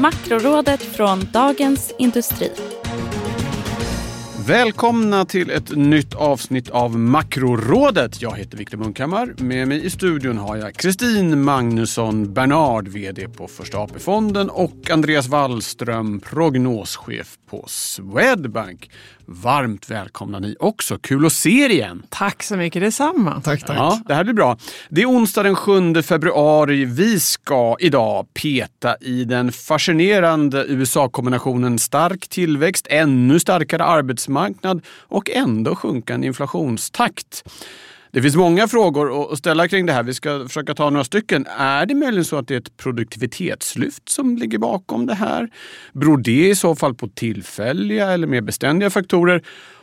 Makrorådet från Dagens Industri. Välkomna till ett nytt avsnitt av Makrorådet. Jag heter Viktor Munkhammar. Med mig i studion har jag Kristin Magnusson Bernard, VD på Första AP-fonden och Andreas Wallström, prognoschef på Swedbank. Varmt välkomna ni också. Kul att se er igen. Tack så mycket detsamma. Tack, tack. Ja, det här blir bra. Det är onsdag den 7 februari. Vi ska idag peta i den fascinerande USA-kombinationen stark tillväxt, ännu starkare arbetsmarknad och ändå sjunkande inflationstakt. Det finns många frågor att ställa kring det här. Vi ska försöka ta några stycken. Är det möjligen så att det är ett produktivitetslyft som ligger bakom det här? Beror det i så fall på tillfälliga eller mer beständiga faktorer?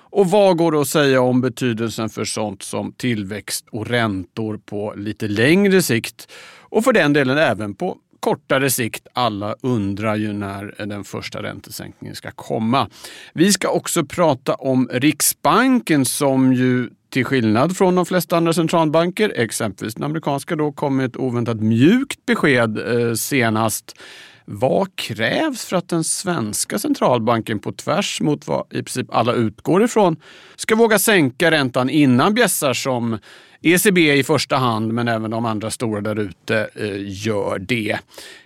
Och vad går det att säga om betydelsen för sånt som tillväxt och räntor på lite längre sikt? Och för den delen även på kortare sikt. Alla undrar ju när den första räntesänkningen ska komma. Vi ska också prata om Riksbanken som ju till skillnad från de flesta andra centralbanker, exempelvis den amerikanska, då kom ett oväntat mjukt besked eh, senast. Vad krävs för att den svenska centralbanken på tvärs mot vad i princip alla utgår ifrån ska våga sänka räntan innan bjässar som ECB i första hand, men även de andra stora där ute eh, gör det.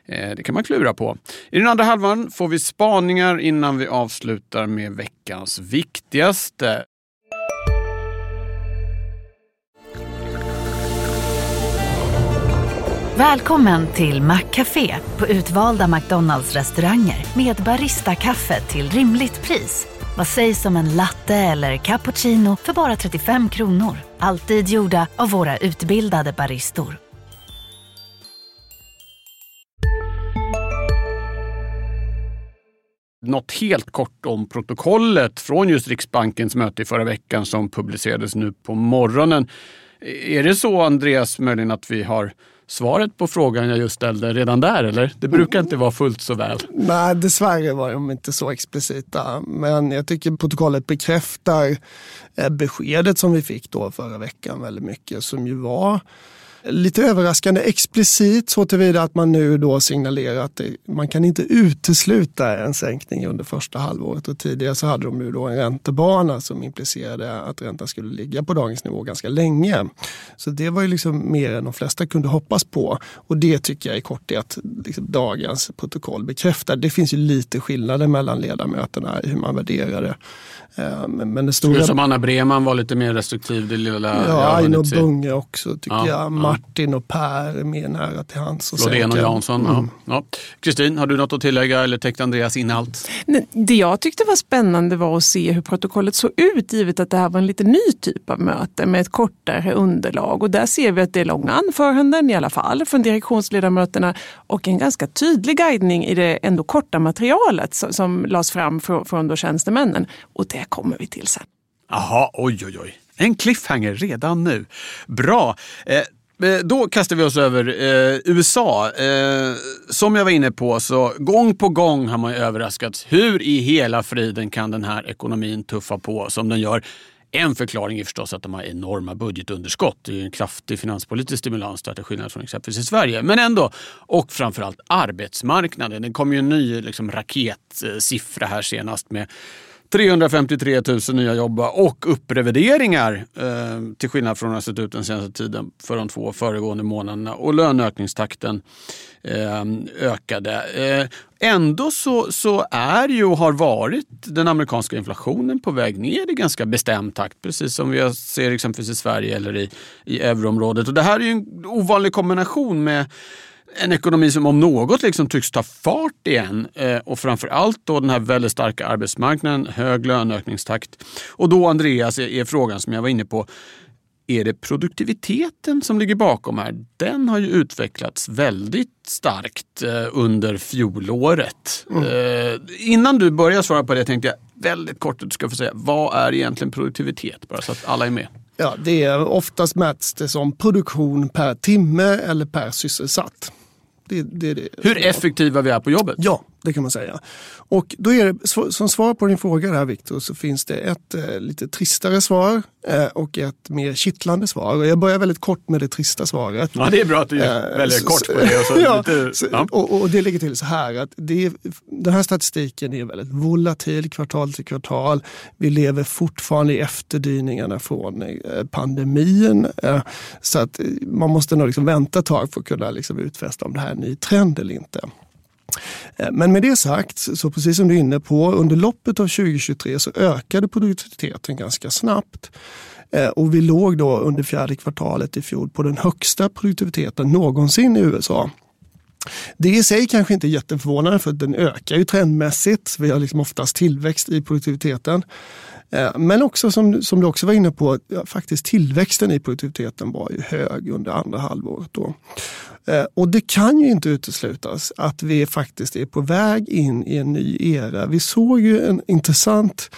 Eh, det kan man klura på. I den andra halvan får vi spaningar innan vi avslutar med veckans viktigaste. Välkommen till Maccafé på utvalda McDonalds restauranger med Baristakaffe till rimligt pris. Vad sägs om en latte eller cappuccino för bara 35 kronor? Alltid gjorda av våra utbildade baristor. Något helt kort om protokollet från just Riksbankens möte i förra veckan som publicerades nu på morgonen. Är det så Andreas möjligen att vi har svaret på frågan jag just ställde redan där eller? Det brukar inte vara fullt så väl. Nej, dessvärre var de inte så explicita. Men jag tycker protokollet bekräftar eh, beskedet som vi fick då förra veckan väldigt mycket som ju var lite överraskande explicit så tillvida att man nu då signalerar att det, man kan inte utesluta en sänkning under första halvåret. Och tidigare så hade de ju då en räntebana som implicerade att räntan skulle ligga på dagens nivå ganska länge. Så det var ju liksom mer än de flesta kunde hoppas på. Och det tycker jag i korthet liksom dagens protokoll bekräftar. Det finns ju lite skillnader mellan ledamöterna i hur man värderar det. Eh, men, men det stora... Som Anna Breman var lite mer restriktiv. Det lilla ja, Aino Bunge också tycker ja, jag. Martin och Per är mer nära till hands. Flodén och Jansson. Mm. Ja. Kristin, har du något att tillägga eller täckte Andreas in allt? Det jag tyckte var spännande var att se hur protokollet såg ut givet att det här var en lite ny typ av möte med ett kortare underlag. Och där ser vi att det är långa anföranden i alla fall från direktionsledamöterna och en ganska tydlig guidning i det ändå korta materialet som, som lades fram från, från då tjänstemännen. Och det kommer vi till sen. Jaha, oj oj oj. En cliffhanger redan nu. Bra. Eh, då kastar vi oss över eh, USA. Eh, som jag var inne på så gång på gång har man överraskats. Hur i hela friden kan den här ekonomin tuffa på som den gör? En förklaring är förstås att de har enorma budgetunderskott. Det är en kraftig finanspolitisk stimulans där till skillnad från exempelvis i Sverige. Men ändå. Och framförallt arbetsmarknaden. Det kom ju en ny liksom, raketsiffra här senast med 353 000 nya jobb och upprevideringar eh, till skillnad från hur det har sett ut den senaste tiden för de två föregående månaderna. Och löneökningstakten eh, ökade. Eh, ändå så, så är ju och har varit den amerikanska inflationen på väg ner i ganska bestämd takt. Precis som vi ser exempelvis i Sverige eller i, i euroområdet. Och det här är ju en ovanlig kombination med en ekonomi som om något liksom tycks ta fart igen. Eh, och framför allt då den här väldigt starka arbetsmarknaden, hög löneökningstakt. Och då Andreas är, frågan som jag var inne på. Är det produktiviteten som ligger bakom här? Den har ju utvecklats väldigt starkt eh, under fjolåret. Mm. Eh, innan du börjar svara på det tänkte jag väldigt kort att du ska få säga vad är egentligen produktivitet? Bara så att alla är med. Ja, det är oftast mäts det som produktion per timme eller per sysselsatt. Det, det, det. Hur effektiva vi är på jobbet? Ja, Det kan man säga. Och då är det, som svar på din fråga där Viktor så finns det ett eh, lite tristare svar eh, och ett mer kittlande svar. Och jag börjar väldigt kort med det trista svaret. Ja, det är bra att du eh, väljer kort på det. Och, så ja, lite, ja. och, och, det ligger till så här att det, den här statistiken är väldigt volatil kvartal till kvartal. Vi lever fortfarande i efterdyningarna från eh, pandemin. Eh, så att man måste nog liksom vänta ett tag för att kunna liksom utfästa om det här är en ny trend eller inte. Eh, men med det sagt, så precis som du är inne på, under loppet av 2023 så ökade produktiviteten ganska snabbt. Eh, och vi låg då under fjärde kvartalet i fjol på den högsta produktiviteten någonsin i USA. Det i sig kanske inte är jätteförvånande för den ökar ju trendmässigt. Vi har liksom oftast tillväxt i produktiviteten. Eh, men också som, som du också var inne på, ja, faktiskt tillväxten i produktiviteten var ju hög under andra halvåret. Då. Eh, och det kan ju inte uteslutas att vi faktiskt är på väg in i en ny era. Vi såg ju en intressant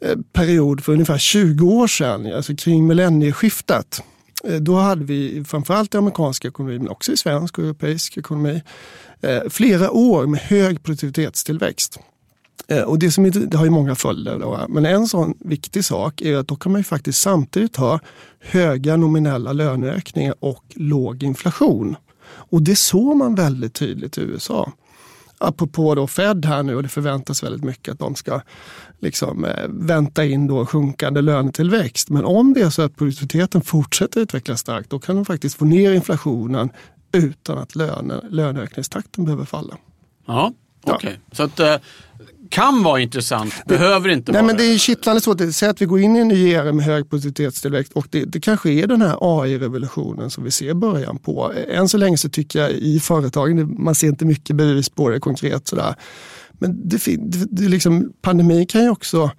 eh, period för ungefär 20 år sedan, alltså kring millennieskiftet. Då hade vi framförallt i amerikansk ekonomi, men också i svensk och europeisk ekonomi, flera år med hög produktivitetstillväxt. Eh, och det, som det har ju många följder. Då, men en sån viktig sak är att då kan man ju faktiskt samtidigt ha höga nominella löneökningar och låg inflation. Och det såg man väldigt tydligt i USA. Apropå då Fed här nu och det förväntas väldigt mycket att de ska liksom, eh, vänta in då sjunkande lönetillväxt. Men om det är så att produktiviteten fortsätter utvecklas starkt då kan de faktiskt få ner inflationen utan att löne, löneökningstakten behöver falla. Ja, okej. Okay. Ja. Så att, eh, kan vara intressant, det, behöver inte nej, vara men Det är kittlande så. Säg att vi går in i en ny era med hög produktivitetstillväxt och det, det kanske är den här AI-revolutionen som vi ser början på. Än så länge så tycker jag i företagen, man ser inte mycket bevis på det konkret sådär. Men det, det, det liksom, pandemin kan ju också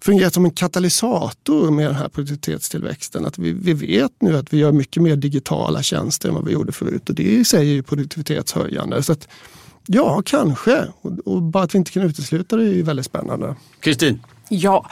fungera som en katalysator med den här produktivitetstillväxten. Att vi, vi vet nu att vi gör mycket mer digitala tjänster än vad vi gjorde förut och det i sig är ju produktivitetshöjande. Så att, Ja, kanske. Och, och bara att vi inte kan utesluta det är ju väldigt spännande. Kristin? Ja,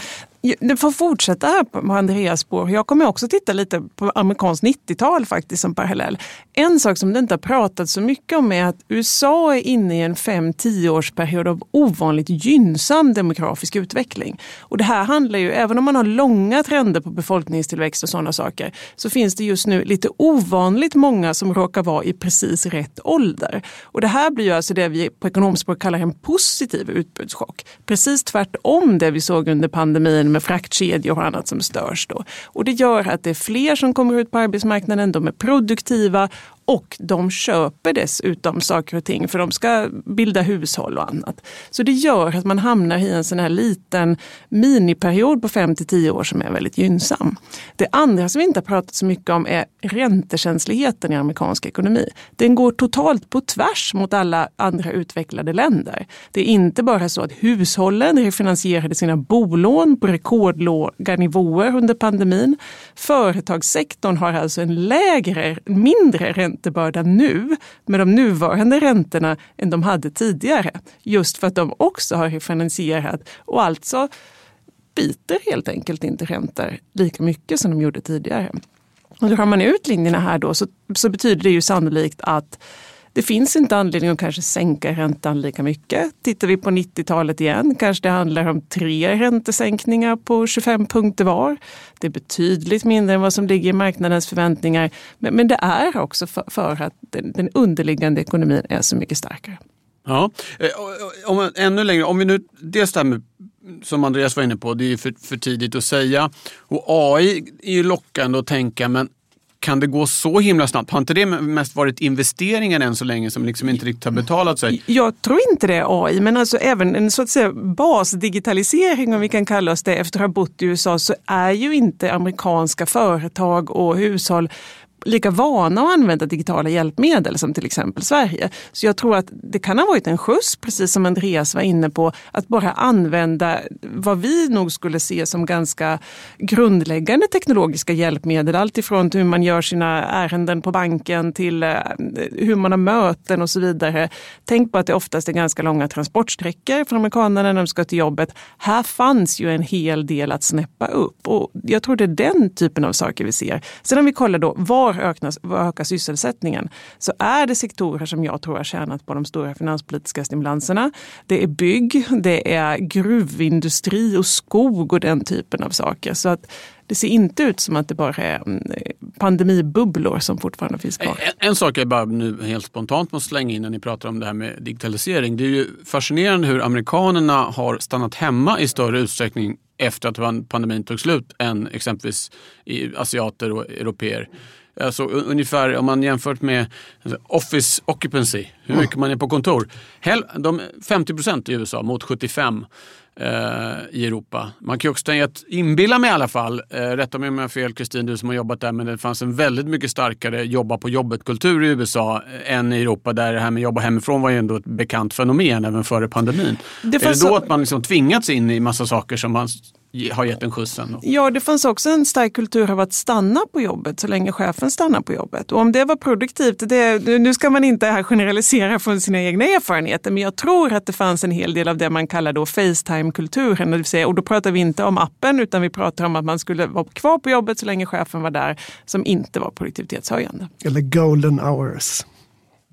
det får fortsätta här på Andreas spår. Jag kommer också titta lite på amerikanskt 90-tal faktiskt som parallell. En sak som det inte har pratats så mycket om är att USA är inne i en 5-10 årsperiod av ovanligt gynnsam demografisk utveckling. Och det här handlar ju, även om man har långa trender på befolkningstillväxt och sådana saker, så finns det just nu lite ovanligt många som råkar vara i precis rätt ålder. Och det här blir ju alltså det vi på ekonomspråk kallar en positiv utbudschock. Precis tvärtom det vi såg under pandemin med fraktkedjor och annat som störs. Då. Och det gör att det är fler som kommer ut på arbetsmarknaden, de är produktiva och de köper dessutom saker och ting för de ska bilda hushåll och annat. Så det gör att man hamnar i en sån här liten miniperiod på 5 till 10 år som är väldigt gynnsam. Det andra som vi inte har pratat så mycket om är räntekänsligheten i amerikansk ekonomi. Den går totalt på tvärs mot alla andra utvecklade länder. Det är inte bara så att hushållen refinansierade sina bolån på rekordlåga nivåer under pandemin. Företagssektorn har alltså en lägre, mindre ränta räntebörda nu med de nuvarande räntorna än de hade tidigare. Just för att de också har refinansierat och alltså biter helt enkelt inte räntor lika mycket som de gjorde tidigare. Och drar man ut linjerna här då så, så betyder det ju sannolikt att det finns inte anledning att kanske sänka räntan lika mycket. Tittar vi på 90-talet igen kanske det handlar om tre räntesänkningar på 25 punkter var. Det är betydligt mindre än vad som ligger i marknadens förväntningar. Men, men det är också för, för att den, den underliggande ekonomin är så mycket starkare. Ja, eh, om, ännu längre, om vi nu, dels det här med som Andreas var inne på, det är för, för tidigt att säga. Och AI är ju lockande att tänka, men kan det gå så himla snabbt? Har inte det mest varit investeringen än så länge som liksom inte riktigt har betalat sig? Jag tror inte det är AI, men alltså även en så att säga basdigitalisering, om vi kan kalla oss det, efter att ha bott i USA, så är ju inte amerikanska företag och hushåll lika vana att använda digitala hjälpmedel som till exempel Sverige. Så jag tror att det kan ha varit en skjuts, precis som Andreas var inne på, att bara använda vad vi nog skulle se som ganska grundläggande teknologiska hjälpmedel. Alltifrån hur man gör sina ärenden på banken till eh, hur man har möten och så vidare. Tänk på att det oftast är ganska långa transportsträckor för amerikanerna när de ska till jobbet. Här fanns ju en hel del att snäppa upp och jag tror det är den typen av saker vi ser. Sen om vi kollar då, var öka, öka sysselsättningen så är det sektorer som jag tror har tjänat på de stora finanspolitiska stimulanserna. Det är bygg, det är gruvindustri och skog och den typen av saker. Så att det ser inte ut som att det bara är mm, pandemibubblor som fortfarande finns kvar. En, en sak jag bara nu helt spontant måste slänga in när ni pratar om det här med digitalisering. Det är ju fascinerande hur amerikanerna har stannat hemma i större utsträckning efter att pandemin tog slut än exempelvis asiater och europeer. Alltså, ungefär om man jämfört med office occupancy, hur mycket man är på kontor. 50 procent i USA mot 75 Eh, i Europa. Man kan ju också tänka att, inbilla mig i alla fall, eh, rätta mig om jag har fel Kristin, du som har jobbat där, men det fanns en väldigt mycket starkare jobba på jobbet-kultur i USA än i Europa där det här med jobba hemifrån var ju ändå ett bekant fenomen även före pandemin. Det är det då så... att man liksom tvingats in i massa saker som man har gett en skjutsen. Ja, det fanns också en stark kultur av att stanna på jobbet så länge chefen stannar på jobbet. Och om det var produktivt, det, nu ska man inte här generalisera från sina egna erfarenheter, men jag tror att det fanns en hel del av det man kallar då Facetime-kulturen. Och då pratar vi inte om appen, utan vi pratar om att man skulle vara kvar på jobbet så länge chefen var där, som inte var produktivitetshöjande. Eller golden hours.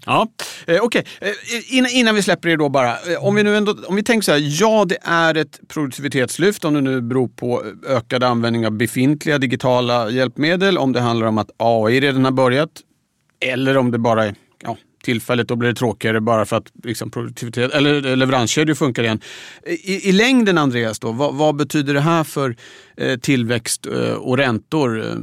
Ja, eh, okej. Okay. Eh, innan, innan vi släpper er då bara. Eh, om vi nu ändå, om vi tänker så här, ja det är ett produktivitetslyft om det nu beror på eh, ökad användning av befintliga digitala hjälpmedel, om det handlar om att AI redan har börjat eller om det bara är ja, tillfälligt, då blir det tråkigare bara för att liksom, produktivitet, eller eh, leveranskedjor funkar igen. Eh, I, I, längden Andreas, då, vad, vad betyder det här för eh, tillväxt eh, och räntor?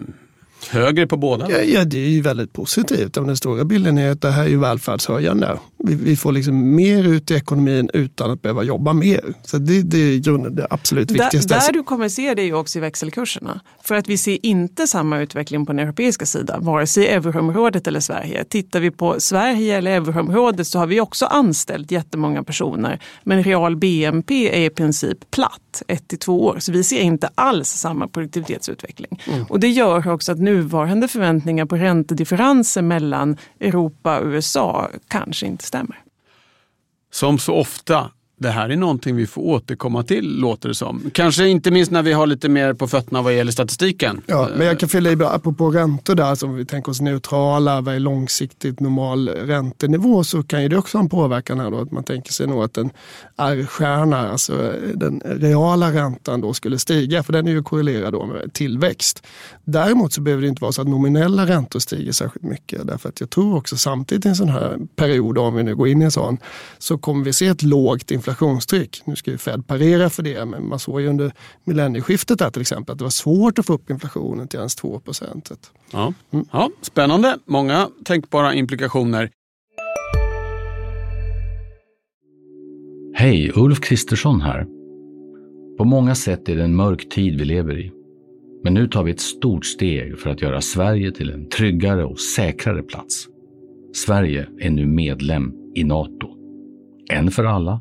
Högre på båda? Ja, ja, det är ju väldigt positivt. Den stora bilden är att det här är välfärdshöjande. Vi, vi, får liksom mer ut i ekonomin utan att behöva jobba mer. Så det, det är grunden det absolut viktigaste. Där, där du kommer se det är ju också i växelkurserna. För att vi ser inte samma utveckling på den europeiska sidan, vare sig i euroområdet eller Sverige. Tittar vi på Sverige eller euroområdet så har vi också anställt jättemånga personer. Men real BNP är i princip platt, ett till två år. Så vi ser inte alls samma produktivitetsutveckling. Mm. Och det gör också att nuvarande förväntningar på räntedifferenser mellan Europa och USA kanske inte stämmer. Som så ofta det här är någonting vi får återkomma till, låter det som. Kanske inte minst när vi har lite mer på fötterna vad gäller statistiken. Ja, men jag kan fylla i, apropå räntor där, som vi tänker oss neutrala, vad är långsiktigt normal räntenivå, så kan ju det också ha en påverkan här då, att man tänker sig nog att en R-stjärna, alltså den reala räntan då skulle stiga, för den är ju korrelerad då med tillväxt. Däremot så behöver det inte vara så att nominella räntor stiger särskilt mycket, därför att jag tror också samtidigt i en sån här period, om vi nu går in i en sån, så kommer vi se ett lågt inflationstryck inflationstryck. Nu ska ju Fed parera för det, men man såg ju under millennieskiftet där till exempel att det var svårt att få upp inflationen till ens 2 procent. Ja. Mm. ja, spännande. Många tänkbara implikationer. Hej, Ulf Kristersson här. På många sätt är det en mörk tid vi lever i. Men nu tar vi ett stort steg för att göra Sverige till en tryggare och säkrare plats. Sverige är nu medlem i Nato. En för alla,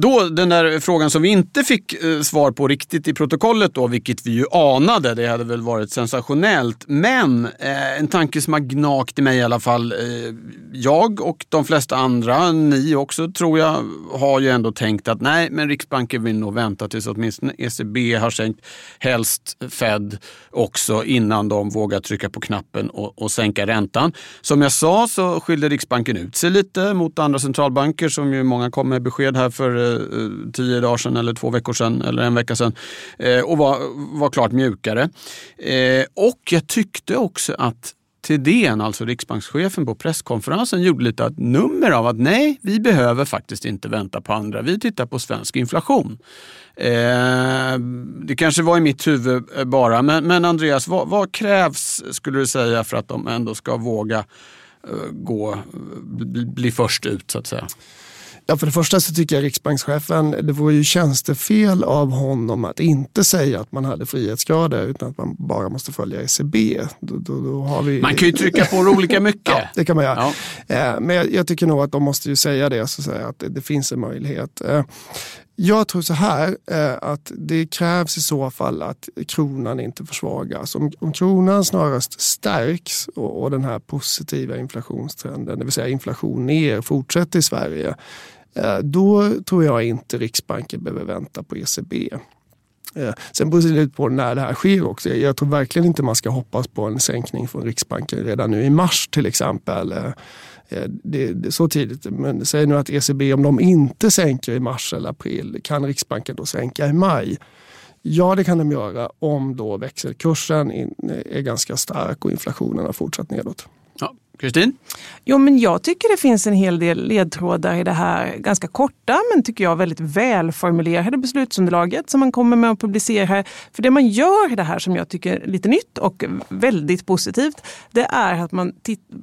Då den där frågan som vi inte fick eh, svar på riktigt i protokollet då, vilket vi ju anade, det hade väl varit sensationellt. Men eh, en tanke som har gnagt i mig i alla fall. Eh, jag och de flesta andra, ni också tror jag, har ju ändå tänkt att nej, men Riksbanken vill nog vänta tills åtminstone ECB har sänkt, helst Fed också, innan de vågar trycka på knappen och, och sänka räntan. Som jag sa så skiljer Riksbanken ut sig lite mot andra centralbanker som ju många kom med besked här för eh, Eh, tio dagar sedan eller två veckor sedan eller en vecka sedan eh, och var, var klart mjukare. Eh, och jag tyckte också att Thedéen, alltså riksbankschefen på presskonferensen, gjorde lite ett nummer av att nej, vi behöver faktiskt inte vänta på andra. Vi tittar på svensk inflation. Eh, det kanske var i mitt huvud bara, men, men Andreas, vad, vad, krävs skulle du säga för att de ändå ska våga eh, gå, bli, bli först ut så att säga? Ja, för det första så tycker jag riksbankschefen, det vore ju tjänstefel av honom att inte säga att man hade frihetsgrader utan att man bara måste följa ECB. Då, då, då har vi... Man kan ju trycka på olika mycket. Ja, det kan man göra. Ja. Eh, Men jag, jag tycker nog att de måste ju säga det, så att, säga, att det, det finns en möjlighet. Eh, Jag tror så här eh, att det krävs i så fall att kronan inte försvagas. Om, om kronan snarast stärks och, och den här positiva inflationstrenden, det vill säga inflation ner, fortsätter i Sverige, Eh, då tror jag inte Riksbanken behöver vänta på ECB. Eh, sen beror det ut på när det här sker också. Jag tror verkligen inte man ska hoppas på en sänkning från Riksbanken redan nu i mars till exempel. Eh, det, det är så tidigt. Men säg nu att ECB, om de inte sänker i mars eller april, kan Riksbanken då sänka i maj? Ja, det kan de göra om då växelkursen är ganska stark och inflationen har fortsatt nedåt. Ja. Kristin? Jo, men jag tycker det finns en hel del ledtrådar i det här ganska korta men tycker jag väldigt välformulerade beslutsunderlaget som man kommer med att publicera. För det man gör i det här som jag tycker är lite nytt och väldigt positivt, det är att man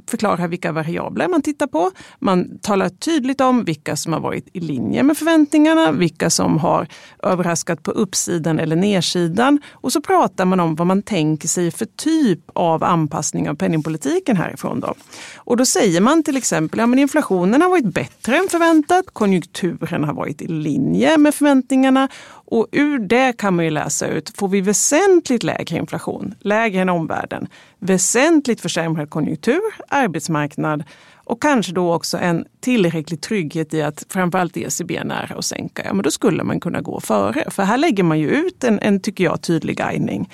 förklarar vilka variabler man tittar på. Man talar tydligt om vilka som har varit i linje med förväntningarna, vilka som har överraskat på uppsidan eller nedsidan. Och så pratar man om vad man tänker sig för typ av anpassning av penningpolitiken härifrån. Då. Och då säger man till exempel att ja, inflationen har varit bättre än förväntat, konjunkturen har varit i linje med förväntningarna och ur det kan man ju läsa ut, får vi väsentligt lägre inflation, lägre än omvärlden, väsentligt försämrad konjunktur, arbetsmarknad och kanske då också en tillräcklig trygghet i att framförallt ECB är nära att sänka, ja men då skulle man kunna gå före. För här lägger man ju ut en, en tycker jag, tydlig guidning.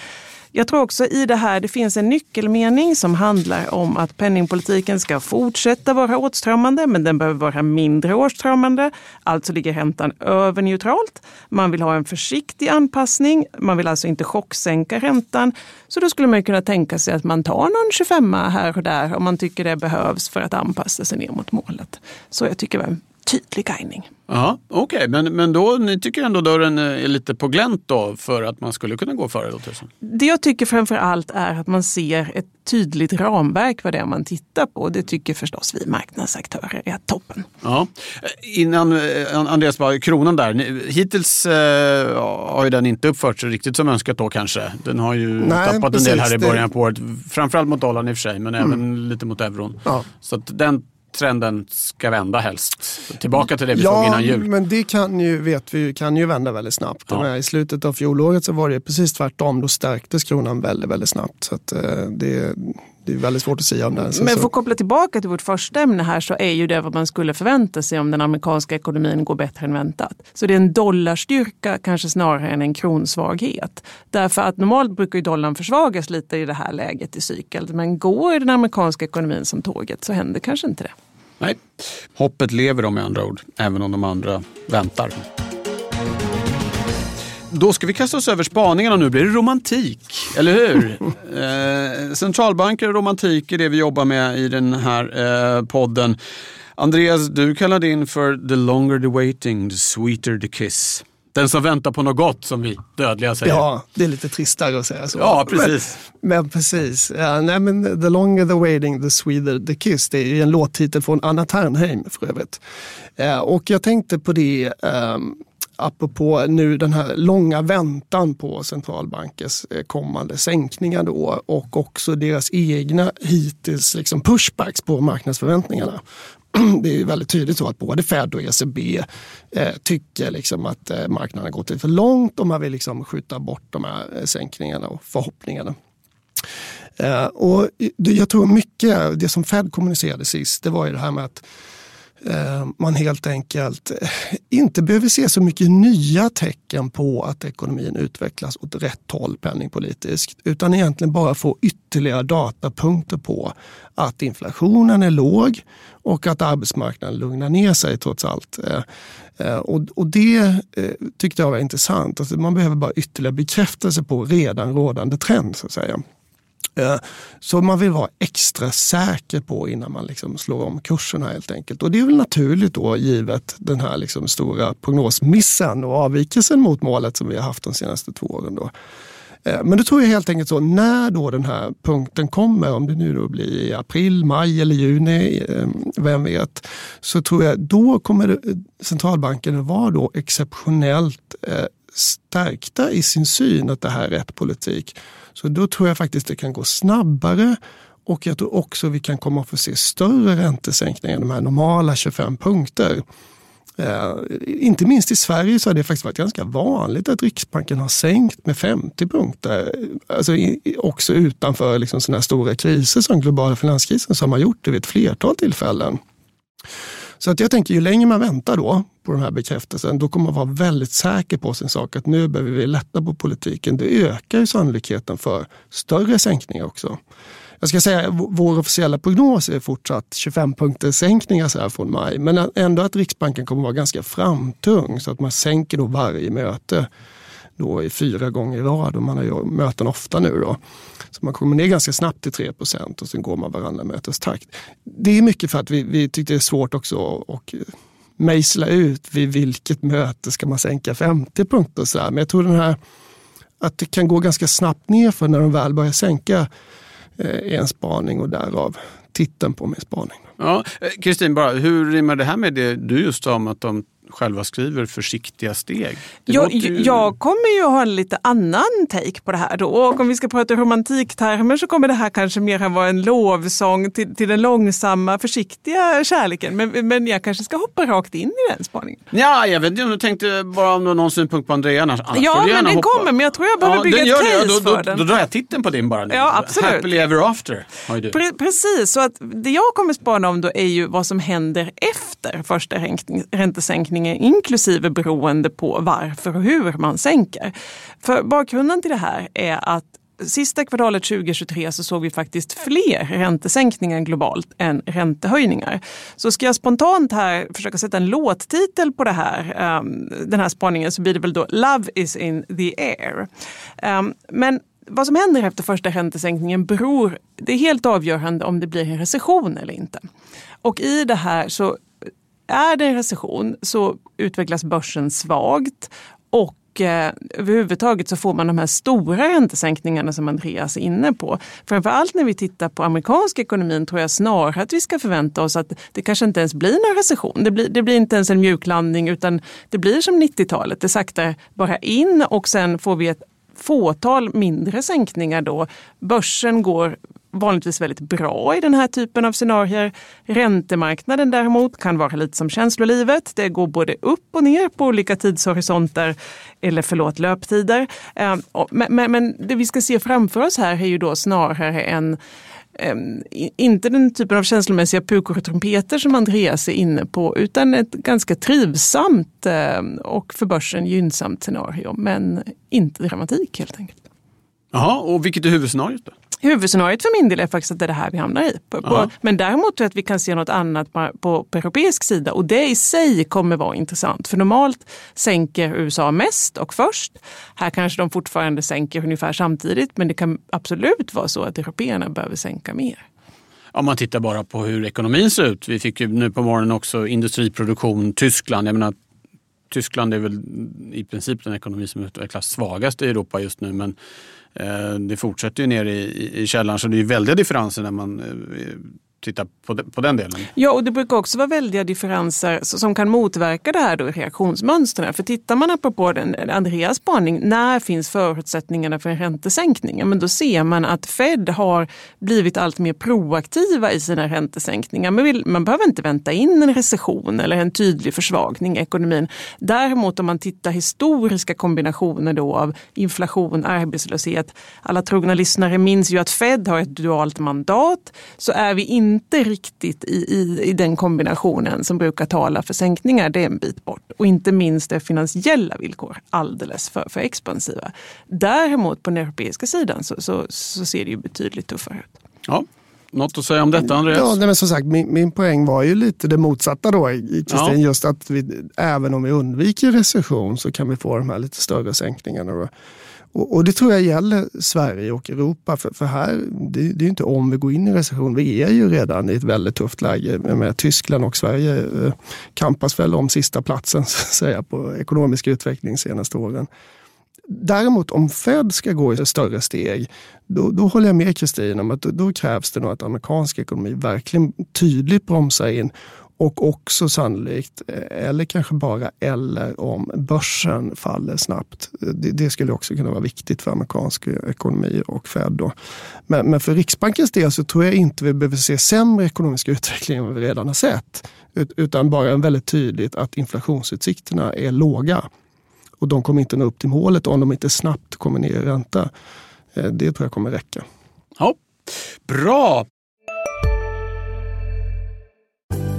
Jag tror också i det här det finns en nyckelmening som handlar om att penningpolitiken ska fortsätta vara åtstramande men den behöver vara mindre åtstramande. Alltså ligger räntan över neutralt. Man vill ha en försiktig anpassning. Man vill alltså inte chocksänka räntan. Så då skulle man kunna tänka sig att man tar någon 25 här och där om man tycker det behövs för att anpassa sig ner mot målet. Så jag tycker tydlig guidning. Ja, Okej, okay. men, men då, ni tycker ändå dörren är lite på glänt då för att man skulle kunna gå före? Då, det jag tycker framför allt är att man ser ett tydligt ramverk vad det är man tittar på. Det tycker förstås vi marknadsaktörer är toppen. Ja. Innan Andreas, bara kronan där. Hittills eh, har ju den inte uppfört sig riktigt som önskat då kanske. Den har ju Nej, tappat precis, en del här i början på året. Framförallt mot dollarn i och för sig, men mm. även lite mot euron. Ja. Så att den trenden ska vända helst. Tillbaka till det vi ja, såg innan jul. Ja, men det kan ju, vet vi kan ju vända väldigt snabbt. Ja. I slutet av fjolåret så var det precis tvärtom. Då stärktes kronan väldigt, väldigt snabbt. Så att, eh, det, det är väldigt svårt att säga om det. Men för att koppla tillbaka till vårt första ämne här så är ju det vad man skulle förvänta sig om den amerikanska ekonomin går bättre än väntat. Så det är en dollarstyrka kanske snarare än en kronsvaghet. Därför att normalt brukar ju dollarn försvagas lite i det här läget i cykeln. Men går den amerikanska ekonomin som tåget så händer kanske inte det. Nej, hoppet lever om med andra ord, även om de andra väntar. Då ska vi kasta oss över spaningarna nu. blir det romantik, eller hur? eh, centralbanker och romantik är det vi jobbar med i den här eh, podden. Andreas, du kallade in för the longer the waiting, the sweeter the kiss. Den som väntar på något gott som vi dödliga säger. Ja, det är lite tristare att säga så. Ja, precis. Men, men precis. Ja, nej, men the longer the waiting, the sweeter the kiss. Det är en låttitel från Anna Ternheim för övrigt. Eh, och jag tänkte på det um, apropå nu den här långa väntan på centralbankens eh, kommande sänkningar då och också deras egna hittills liksom pushbacks på marknadsförväntningarna. Det är väldigt tydligt så att både Fed och ECB eh, tycker liksom att eh, marknaden har gått lite för långt och man vill liksom skjuta bort de här eh, sänkningarna och förhoppningarna. Eh, och jag tror mycket, det som Fed kommunicerade sist, det var ju det här med att Eh, man helt enkelt eh, inte behöver se så mycket nya tecken på att ekonomin utvecklas åt rätt håll penningpolitiskt utan egentligen bara få ytterligare datapunkter på att inflationen är låg och att arbetsmarknaden lugnar ner sig trots allt. Eh, och, det tyckte jag var intressant. Alltså man behöver bara ytterligare bekräftelse på redan rådande trend. så att säga. Eh, så man vill vara extra säker på innan man liksom slår om kurserna helt enkelt. Och det är väl naturligt då givet den här liksom stora prognosmissen och avvikelsen mot målet som vi har haft de senaste två åren. Då. Eh, men då tror jag helt enkelt så, när då den här punkten kommer, om det nu då blir i april, maj eller juni, eh, vem vet, så tror jag då kommer centralbanken att vara då exceptionellt stärkta i sin syn att det här är rätt politik. Så då tror jag faktiskt det kan gå snabbare och jag tror också vi kan komma att få se större räntesänkningar än de här normala 25 punkter. Eh, inte minst i Sverige så har det faktiskt varit ganska vanligt att Riksbanken har sänkt med 50 punkter. Alltså i, också utanför liksom sådana stora kriser som globala finanskrisen som har gjort det vid ett flertal tillfällen. Så att jag tänker ju längre man väntar då på den här bekräftelsen, då kommer man vara väldigt säker på sin sak att nu behöver vi lätta på politiken. Det ökar ju sannolikheten för större sänkningar också. Jag ska säga vår officiella prognos är fortsatt 25 punkters sänkningar så här från maj. Men ändå att Riksbanken kommer vara ganska framtung så att man sänker då varje möte då i fyra gånger i rad och man har ju möten ofta nu. Då. Så man kommer ner ganska snabbt till 3% och sen går man varandra mötestakt. Det är mycket för att vi, vi tyckte det är svårt också att mejsla ut vid vilket möte ska man sänka 50 punkter. Så här. Men jag tror den här, att det kan gå ganska snabbt ner för när de väl börjar sänka eh, en spaning och därav titeln på min spaning. Ja, eh, Kristin, bara, hur rimmar det här med det du just sa om att de själva skriver försiktiga steg. Jag, ju... jag kommer ju ha en lite annan take på det här då. Och om vi ska prata romantiktermer så kommer det här kanske mer vara en lovsång till, till den långsamma, försiktiga kärleken. Men, men jag kanske ska hoppa rakt in i den spaningen. Ja, jag vet inte om du tänkte bara om du har någon synpunkt på Andrea. Annars, ja, men den hoppa. kommer, men jag tror jag behöver ja, bygga ett case då, då, för den. Då, drar jag titeln på din bara. Ja, absolut. Happily ever after har du. Pre precis, så att det jag kommer spana om då är ju vad som händer efter första räntesänkningen, inklusive beroende på varför och hur man sänker. För bakgrunden till det här är att Sista kvartalet 2023 så såg vi faktiskt fler räntesänkningar globalt än räntehöjningar. Så ska jag spontant här försöka sätta en låttitel på det här, um, den här spaningen så blir det väl då Love is in the air. Um, men vad som händer efter första räntesänkningen beror, det är helt avgörande om det blir en recession eller inte. Och i det här så är det en recession så utvecklas börsen svagt och och överhuvudtaget så får man de här stora räntesänkningarna som Andreas är inne på. Framförallt när vi tittar på amerikansk ekonomin tror jag snarare att vi ska förvänta oss att det kanske inte ens blir någon recession. Det blir, det blir inte ens en mjuklandning utan det blir som 90-talet. Det saktar bara in och sen får vi ett fåtal mindre sänkningar då. Börsen går vanligtvis väldigt bra i den här typen av scenarier. Räntemarknaden däremot kan vara lite som känslolivet. Det går både upp och ner på olika tidshorisonter, eller förlåt löptider. Ehm, men, men, men det vi ska se framför oss här är ju då snarare en ehm, inte den typen av känslomässiga pukor och trumpeter som Andreas är inne på, utan ett ganska trivsamt ehm, och för börsen gynnsamt scenario. Men inte dramatik helt enkelt. Jaha, och vilket är huvudscenariot då? Huvudscenariot för min del är faktiskt att det är det här vi hamnar i. På, men däremot tror jag att vi kan se något annat på, på, på europeisk sida och det i sig kommer vara intressant. För normalt sänker USA mest och först. Här kanske de fortfarande sänker ungefär samtidigt men det kan absolut vara så att européerna behöver sänka mer. Om man tittar bara på hur ekonomin ser ut. Vi fick ju nu på morgonen också industriproduktion, Tyskland. Jag menar, Tyskland är väl i princip den ekonomi som utvecklas svagast i Europa just nu. Men eh, det fortsätter ju ner i, i källaren så det är väldiga differenser när man eh, titta på, på den delen. Ja, och det brukar också vara väldiga differenser som kan motverka det här då reaktionsmönstren. För tittar man apropå den, Andreas spaning, när finns förutsättningarna för en räntesänkning? Ja, Men då ser man att Fed har blivit allt mer proaktiva i sina räntesänkningar. Man, vill, man behöver inte vänta in en recession eller en tydlig försvagning i ekonomin. Däremot om man tittar historiska kombinationer då av inflation, arbetslöshet. Alla trogna lyssnare minns ju att Fed har ett dualt mandat. Så är vi in inte riktigt i, i, i den kombinationen som brukar tala för sänkningar, det är en bit bort. Och inte minst är finansiella villkor alldeles för, för expansiva. Däremot på den europeiska sidan så, så, så ser det ju betydligt tuffare ut. Ja, något att säga om detta Andreas? Ja, nej, men som sagt, min, min poäng var ju lite det motsatta då. Ja. Just att vi, även om vi undviker recession så kan vi få de här lite större sänkningarna. Då. Och, och, det tror jag gäller Sverige och Europa. För, för här, det, det är inte om vi går in i recession. Vi är ju redan i ett väldigt tufft läge. Med Tyskland och Sverige eh, kampas väl om sista platsen så att säga, på ekonomisk utveckling de senaste åren. Däremot om Fed ska gå i större steg, då, då håller jag med Kristin om att då, då, krävs det nog att amerikansk ekonomi verkligen tydligt bromsar in och också sannolikt, eh, eller kanske bara eller om börsen faller snabbt. Det, det skulle också kunna vara viktigt för amerikansk ekonomi och Fed. Då. Men, men, för Riksbankens del så tror jag inte vi behöver se sämre ekonomisk utveckling än vi redan har sett. Utan bara väldigt tydligt att inflationsutsikterna är låga. Och de kommer inte nå upp till målet om de inte snabbt kommer ner i ränta. Eh, det tror jag kommer räcka. Ja, bra!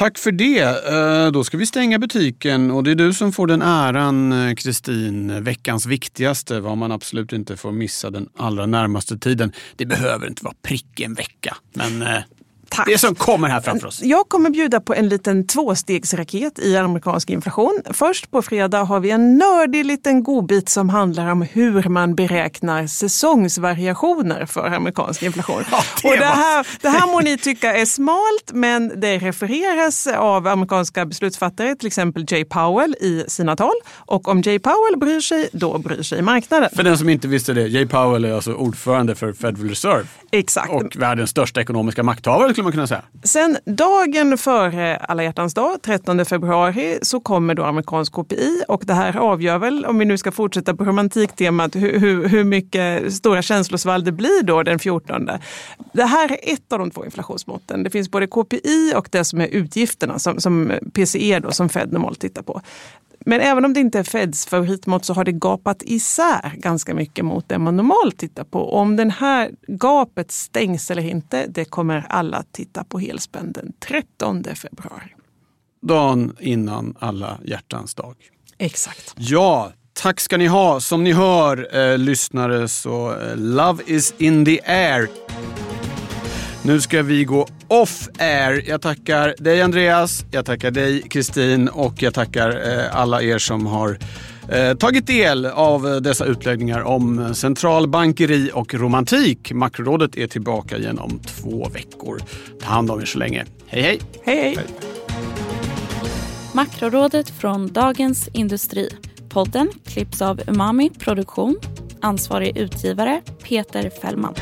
Tack för det. Eh, då ska vi stänga butiken och det är du som får den äran, eh, Kristin. Veckans viktigaste, vad man absolut inte får missa den allra närmaste tiden. Det behöver inte vara prick en vecka, men eh, Tack. Det som kommer här framför oss. Jag kommer bjuda på en liten tvåstegsraket i amerikansk inflation. Först på fredag har vi en nördig liten godbit som handlar om hur man beräknar säsongsvariationer för amerikansk inflation. Ja, det, Och det, här, det här må ni tycka är smalt, men det refereras av amerikanska beslutsfattare, till exempel Jay Powell i sina tal. Och om Jay Powell bryr sig, då bryr sig marknaden. För den som inte visste det, Jay Powell är alltså ordförande för Federal Reserve. Exakt. Och världens största ekonomiska makthavare skulle man kunna säga. Sen dagen före alla hjärtans dag, 13 februari, så kommer då amerikansk KPI och det här avgör väl, om vi nu ska fortsätta på romantiktemat, hur, hur, hur mycket stora känslosvall det blir då den 14. Det här är ett av de två inflationsmåtten. Det finns både KPI och det som är utgifterna som, som PCE då, som Fed normalt tittar på. Men även om det inte är Feds favoritmått så har det gapat isär ganska mycket mot det man normalt tittar på. om det här gapet stängs eller inte, det kommer alla titta på helspänn den 13 februari. Dagen innan alla hjärtans dag. Exakt. Ja, tack ska ni ha. Som ni hör, eh, lyssnare, så eh, love is in the air. Nu ska vi gå off air. Jag tackar dig Andreas, jag tackar dig Kristin och jag tackar eh, alla er som har eh, tagit del av dessa utläggningar om centralbankeri och romantik. Makrorådet är tillbaka igen om två veckor. Ta hand om er så länge. Hej hej! Hej hej! hej. Makrorådet från Dagens Industri. Podden klipps av Umami Produktion. Ansvarig utgivare Peter Fällman.